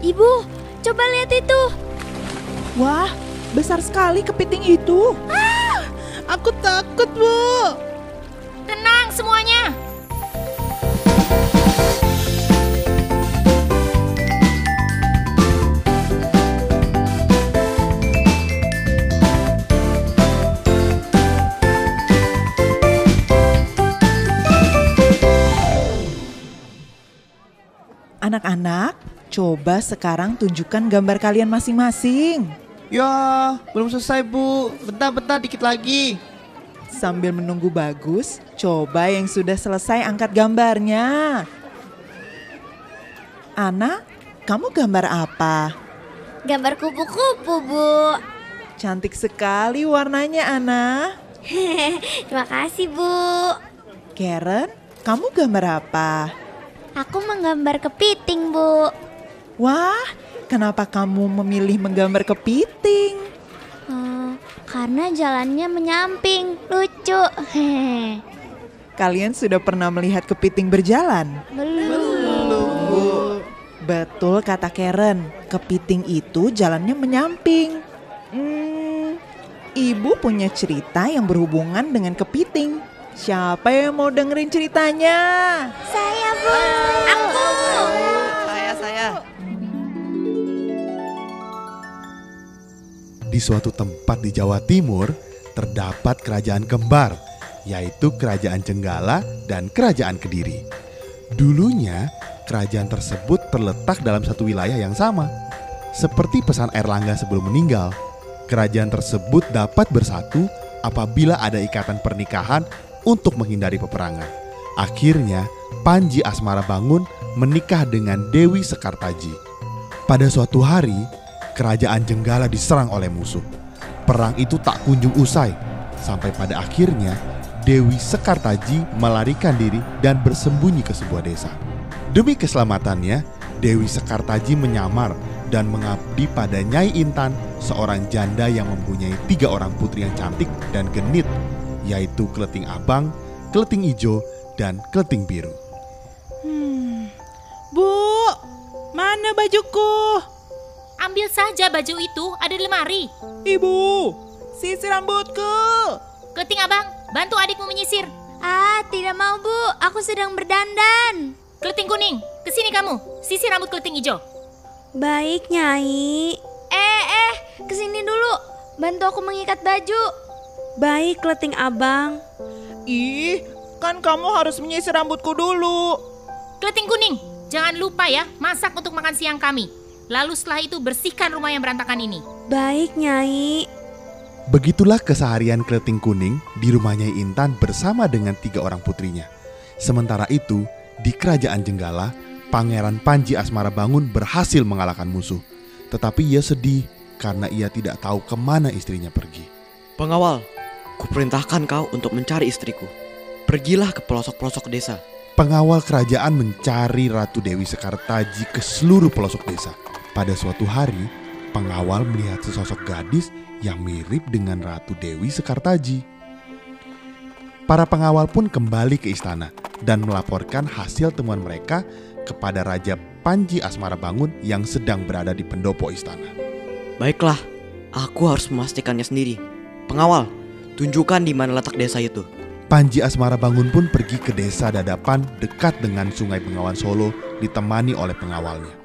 Ibu, coba lihat itu. Wah, besar sekali kepiting itu. Ah, aku takut, Bu. Tenang semuanya. Anak-anak, coba sekarang tunjukkan gambar kalian masing-masing. Ya, belum selesai bu. Bentar-bentar dikit lagi. Sambil menunggu bagus, coba yang sudah selesai angkat gambarnya. Ana, kamu gambar apa? Gambar kupu-kupu, Bu. Cantik sekali warnanya, Ana. Terima kasih, Bu. Karen, kamu gambar apa? Aku menggambar kepiting, Bu. Wah, kenapa kamu memilih menggambar kepiting? Hmm, karena jalannya menyamping, lucu. Hehe. Kalian sudah pernah melihat kepiting berjalan? Belum. Betul kata Karen, kepiting itu jalannya menyamping. Hmm, ibu punya cerita yang berhubungan dengan kepiting. Siapa yang mau dengerin ceritanya? Saya, Bu. Aku. Suatu tempat di Jawa Timur terdapat kerajaan kembar, yaitu Kerajaan Jenggala dan Kerajaan Kediri. Dulunya, kerajaan tersebut terletak dalam satu wilayah yang sama. Seperti pesan Erlangga sebelum meninggal, kerajaan tersebut dapat bersatu apabila ada ikatan pernikahan untuk menghindari peperangan. Akhirnya, Panji Asmara Bangun menikah dengan Dewi Sekartaji. Pada suatu hari, kerajaan Jenggala diserang oleh musuh. Perang itu tak kunjung usai, sampai pada akhirnya Dewi Sekartaji melarikan diri dan bersembunyi ke sebuah desa. Demi keselamatannya, Dewi Sekartaji menyamar dan mengabdi pada Nyai Intan, seorang janda yang mempunyai tiga orang putri yang cantik dan genit, yaitu Kleting Abang, Kleting Ijo, dan Kleting Biru. Bu, mana bajuku? Ambil saja baju itu, ada di lemari. Ibu, sisir rambutku. Keting abang, bantu adikmu menyisir. Ah, tidak mau, Bu. Aku sedang berdandan. Keleting kuning, ke sini kamu. Sisir rambut keleting hijau. Baik, Nyai. Eh, eh, ke sini dulu. Bantu aku mengikat baju. Baik, leting abang. Ih, kan kamu harus menyisir rambutku dulu. Keleting kuning, jangan lupa ya, masak untuk makan siang kami. Lalu setelah itu bersihkan rumah yang berantakan ini. Baik, Nyai. Begitulah keseharian Kleting Kuning di rumahnya Intan bersama dengan tiga orang putrinya. Sementara itu, di kerajaan Jenggala, Pangeran Panji Asmara Bangun berhasil mengalahkan musuh. Tetapi ia sedih karena ia tidak tahu ke mana istrinya pergi. Pengawal, kuperintahkan kau untuk mencari istriku. Pergilah ke pelosok-pelosok desa. Pengawal kerajaan mencari Ratu Dewi Sekartaji ke seluruh pelosok desa. Pada suatu hari, pengawal melihat sesosok gadis yang mirip dengan Ratu Dewi Sekartaji. Para pengawal pun kembali ke istana dan melaporkan hasil temuan mereka kepada Raja Panji Asmara Bangun yang sedang berada di pendopo istana. Baiklah, aku harus memastikannya sendiri. Pengawal, tunjukkan di mana letak desa itu. Panji Asmara Bangun pun pergi ke desa Dadapan dekat dengan Sungai Bengawan Solo ditemani oleh pengawalnya.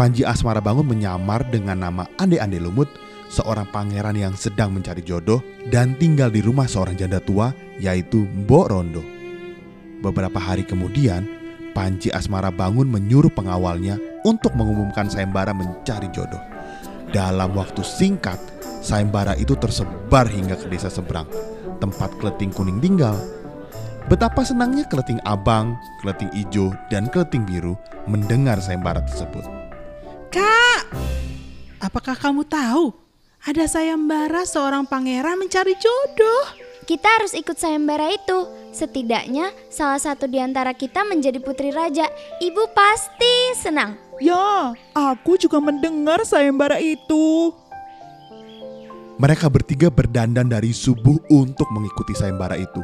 Panji Asmara Bangun menyamar dengan nama Ande Ande Lumut, seorang pangeran yang sedang mencari jodoh dan tinggal di rumah seorang janda tua yaitu Mbok Rondo. Beberapa hari kemudian, Panji Asmara Bangun menyuruh pengawalnya untuk mengumumkan sayembara mencari jodoh. Dalam waktu singkat, sayembara itu tersebar hingga ke desa seberang, tempat Kleting Kuning tinggal. Betapa senangnya Kleting Abang, Kleting Ijo, dan Kleting Biru mendengar sayembara tersebut. Kak, apakah kamu tahu ada sayembara seorang pangeran mencari jodoh? Kita harus ikut sayembara itu. Setidaknya salah satu di antara kita menjadi putri raja. Ibu pasti senang. Ya, aku juga mendengar sayembara itu. Mereka bertiga berdandan dari subuh untuk mengikuti sayembara itu.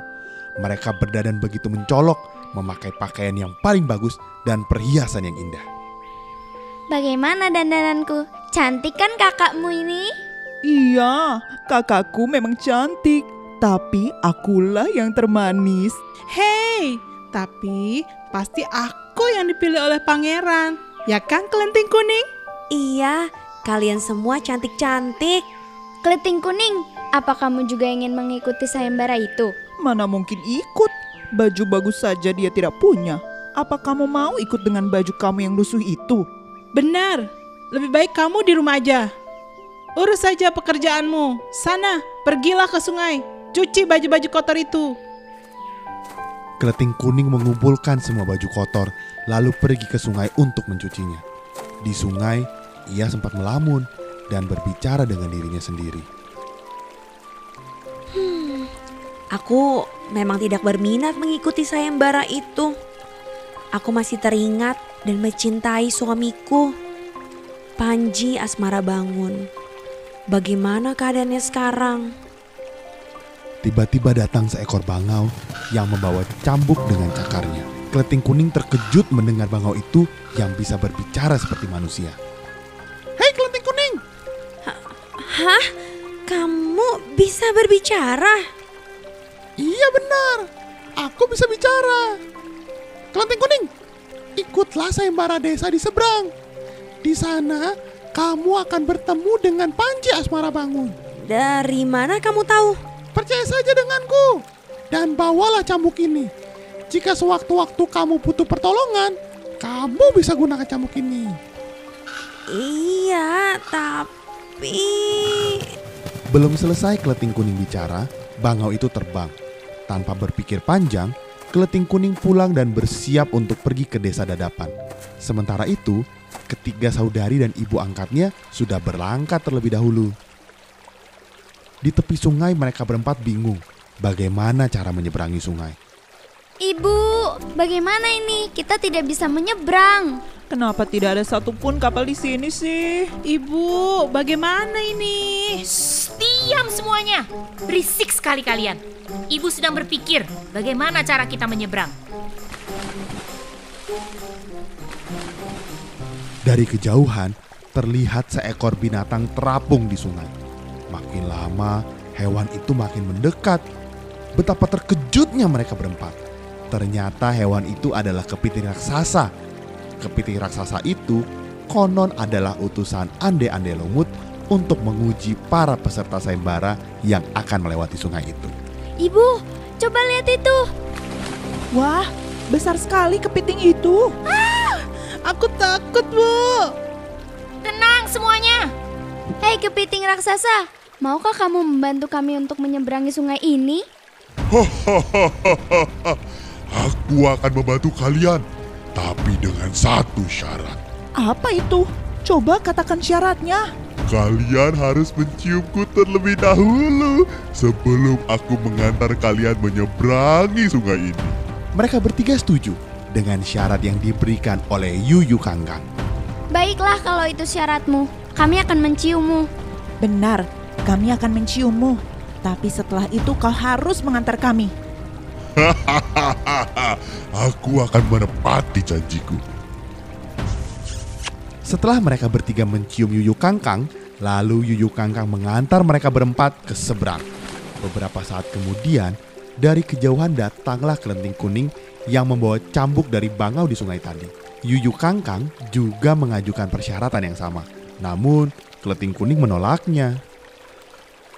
Mereka berdandan begitu mencolok, memakai pakaian yang paling bagus dan perhiasan yang indah. Bagaimana dandananku? Cantik kan kakakmu ini? Iya, kakakku memang cantik, tapi akulah yang termanis. Hei, tapi pasti aku yang dipilih oleh pangeran. Ya kan, kelenting kuning? Iya, kalian semua cantik-cantik. Keliting kuning, apa kamu juga ingin mengikuti sayembara itu? Mana mungkin ikut? Baju bagus saja dia tidak punya. Apa kamu mau ikut dengan baju kamu yang lusuh itu? Benar, lebih baik kamu di rumah aja. Urus saja pekerjaanmu. Sana, pergilah ke sungai. Cuci baju-baju kotor itu. Keleting kuning mengumpulkan semua baju kotor, lalu pergi ke sungai untuk mencucinya. Di sungai, ia sempat melamun dan berbicara dengan dirinya sendiri. Aku memang tidak berminat mengikuti sayembara itu. Aku masih teringat dan mencintai suamiku, Panji Asmara Bangun. Bagaimana keadaannya sekarang? Tiba-tiba datang seekor bangau yang membawa cambuk dengan cakarnya. Keleting kuning terkejut mendengar bangau itu yang bisa berbicara seperti manusia. Hei keleting kuning, Hah? Kamu bisa berbicara? Iya benar, aku bisa bicara. Kelenting kuning, ikutlah sayembara desa di seberang. Di sana, kamu akan bertemu dengan Panji Asmara Bangun. Dari mana kamu tahu? Percaya saja denganku. Dan bawalah cambuk ini. Jika sewaktu-waktu kamu butuh pertolongan, kamu bisa gunakan cambuk ini. Iya, tapi Belum selesai keleting kuning bicara, bangau itu terbang. Tanpa berpikir panjang, keleting kuning pulang dan bersiap untuk pergi ke desa dadapan. Sementara itu, ketiga saudari dan ibu angkatnya sudah berangkat terlebih dahulu. Di tepi sungai mereka berempat bingung bagaimana cara menyeberangi sungai. Ibu, bagaimana ini? Kita tidak bisa menyeberang. Kenapa tidak ada satupun kapal di sini sih? Ibu, bagaimana ini? Shh, diam semuanya. Berisik sekali kalian. Ibu sedang berpikir bagaimana cara kita menyeberang. Dari kejauhan, terlihat seekor binatang terapung di sungai. Makin lama, hewan itu makin mendekat. Betapa terkejutnya mereka berempat. Ternyata hewan itu adalah kepiting raksasa. Kepiting raksasa itu konon adalah utusan Ande-Ande Lumut untuk menguji para peserta sayembara yang akan melewati sungai itu. Ibu, coba lihat itu. Wah, besar sekali kepiting itu. Aku takut, Bu. Tenang semuanya. Hei kepiting raksasa, maukah kamu membantu kami untuk menyeberangi sungai ini? Aku akan membantu kalian, tapi dengan satu syarat. Apa itu? Coba katakan syaratnya. Kalian harus menciumku terlebih dahulu sebelum aku mengantar kalian menyeberangi sungai ini. Mereka bertiga setuju dengan syarat yang diberikan oleh Yuyu Kangkang. Baiklah kalau itu syaratmu, kami akan menciummu. Benar, kami akan menciummu. Tapi setelah itu kau harus mengantar kami. aku akan menepati janjiku. Setelah mereka bertiga mencium Yuyu Kangkang, lalu Yuyu Kangkang mengantar mereka berempat ke seberang. Beberapa saat kemudian, dari kejauhan datanglah kelenting kuning yang membawa cambuk dari bangau di sungai tadi. Yuyu Kangkang juga mengajukan persyaratan yang sama. Namun, kelenting kuning menolaknya.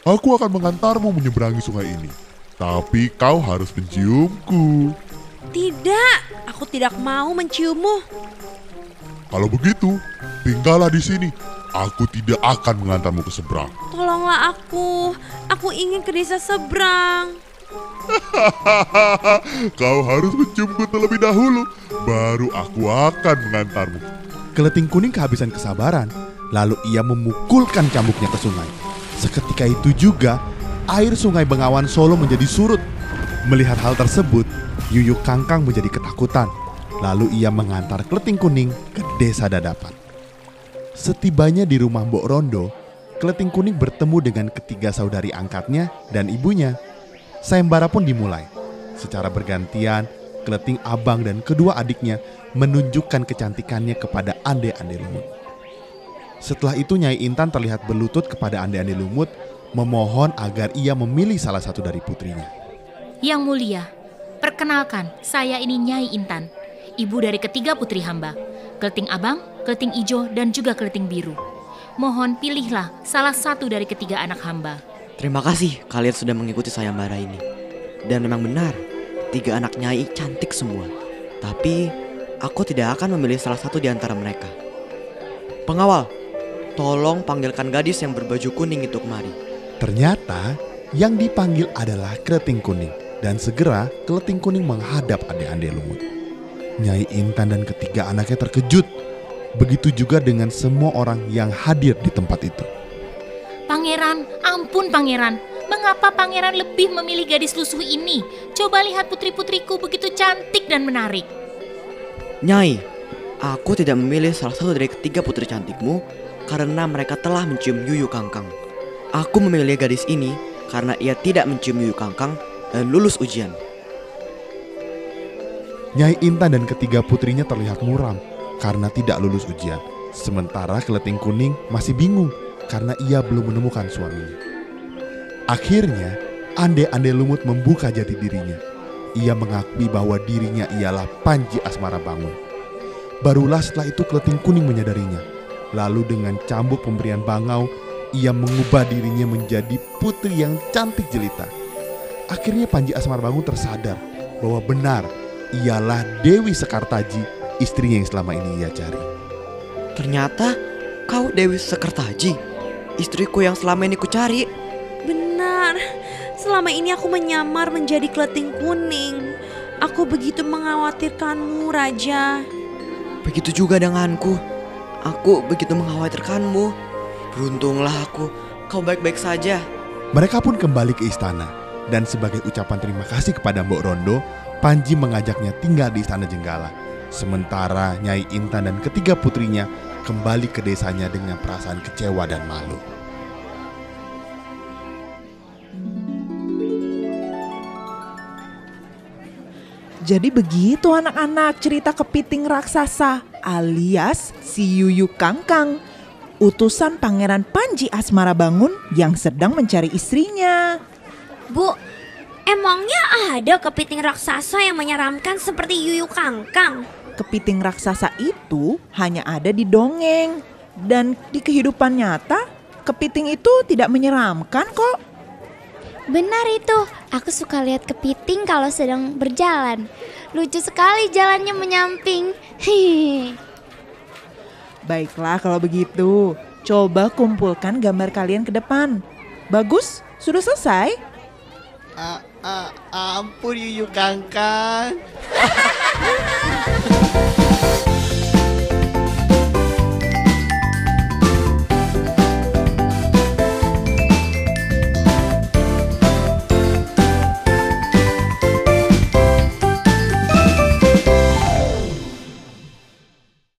Aku akan mengantarmu menyeberangi sungai ini. Tapi kau harus menciumku. tidak. Aku tidak mau menciummu. Kalau begitu, tinggallah di sini. Aku tidak akan mengantarmu ke seberang. Tolonglah aku. Aku ingin ke desa seberang. kau harus menciumku terlebih dahulu, baru aku akan mengantarmu. Keleting kuning kehabisan kesabaran, lalu ia memukulkan cambuknya ke sungai. Seketika itu juga, air sungai Bengawan Solo menjadi surut. Melihat hal tersebut, Yuyu Kangkang menjadi ketakutan. Lalu ia mengantar Keleting Kuning ke desa Dadapan. Setibanya di rumah Mbok Rondo, Keleting Kuning bertemu dengan ketiga saudari angkatnya dan ibunya. Sayembara pun dimulai. Secara bergantian, Keleting Abang dan kedua adiknya menunjukkan kecantikannya kepada ande-ande lumut. Setelah itu Nyai Intan terlihat berlutut kepada ande-ande lumut memohon agar ia memilih salah satu dari putrinya. Yang mulia, perkenalkan, saya ini Nyai Intan, ibu dari ketiga putri hamba, Keleting Abang, Keleting Ijo, dan juga Keleting Biru. Mohon pilihlah salah satu dari ketiga anak hamba. Terima kasih kalian sudah mengikuti sayembara ini. Dan memang benar, tiga anak nyai cantik semua. Tapi aku tidak akan memilih salah satu di antara mereka. Pengawal, tolong panggilkan gadis yang berbaju kuning itu kemari. Ternyata yang dipanggil adalah Keleting Kuning dan segera Keleting Kuning menghadap ande-ande lumut. Nyai Intan dan ketiga anaknya terkejut. Begitu juga dengan semua orang yang hadir di tempat itu. Pangeran, ampun pangeran. Mengapa pangeran lebih memilih gadis lusuh ini? Coba lihat putri-putriku begitu cantik dan menarik. Nyai, aku tidak memilih salah satu dari ketiga putri cantikmu karena mereka telah mencium Yuyu Kangkang. Aku memilih gadis ini karena ia tidak mencium Yuyu Kangkang dan lulus ujian. Nyai Intan dan ketiga putrinya terlihat muram karena tidak lulus ujian. Sementara Keleting Kuning masih bingung karena ia belum menemukan suaminya. Akhirnya, Ande-Ande Lumut membuka jati dirinya. Ia mengakui bahwa dirinya ialah Panji Asmara Bangun. Barulah setelah itu Keleting Kuning menyadarinya. Lalu dengan cambuk pemberian bangau, ia mengubah dirinya menjadi putri yang cantik jelita. Akhirnya Panji Asmara Bangun tersadar bahwa benar ialah Dewi Sekartaji, istrinya yang selama ini ia cari. Ternyata kau Dewi Sekertaji, istriku yang selama ini ku cari. Benar, selama ini aku menyamar menjadi keleting kuning. Aku begitu mengkhawatirkanmu, Raja. Begitu juga denganku. Aku begitu mengkhawatirkanmu. Beruntunglah aku, kau baik-baik saja. Mereka pun kembali ke istana dan sebagai ucapan terima kasih kepada Mbok Rondo, Panji mengajaknya tinggal di istana Jenggala. Sementara Nyai Intan dan ketiga putrinya kembali ke desanya dengan perasaan kecewa dan malu. Jadi begitu anak-anak cerita kepiting raksasa alias si Yuyu Kangkang. Utusan Pangeran Panji Asmara Bangun yang sedang mencari istrinya. Bu, emangnya ada kepiting raksasa yang menyeramkan seperti Yuyu Kangkang? Kepiting raksasa itu hanya ada di dongeng. Dan di kehidupan nyata, kepiting itu tidak menyeramkan kok. Benar itu, aku suka lihat kepiting kalau sedang berjalan. Lucu sekali jalannya menyamping. Hihihi. Baiklah kalau begitu, coba kumpulkan gambar kalian ke depan. Bagus, sudah selesai? A- a- ampun Yuyu Kangkang.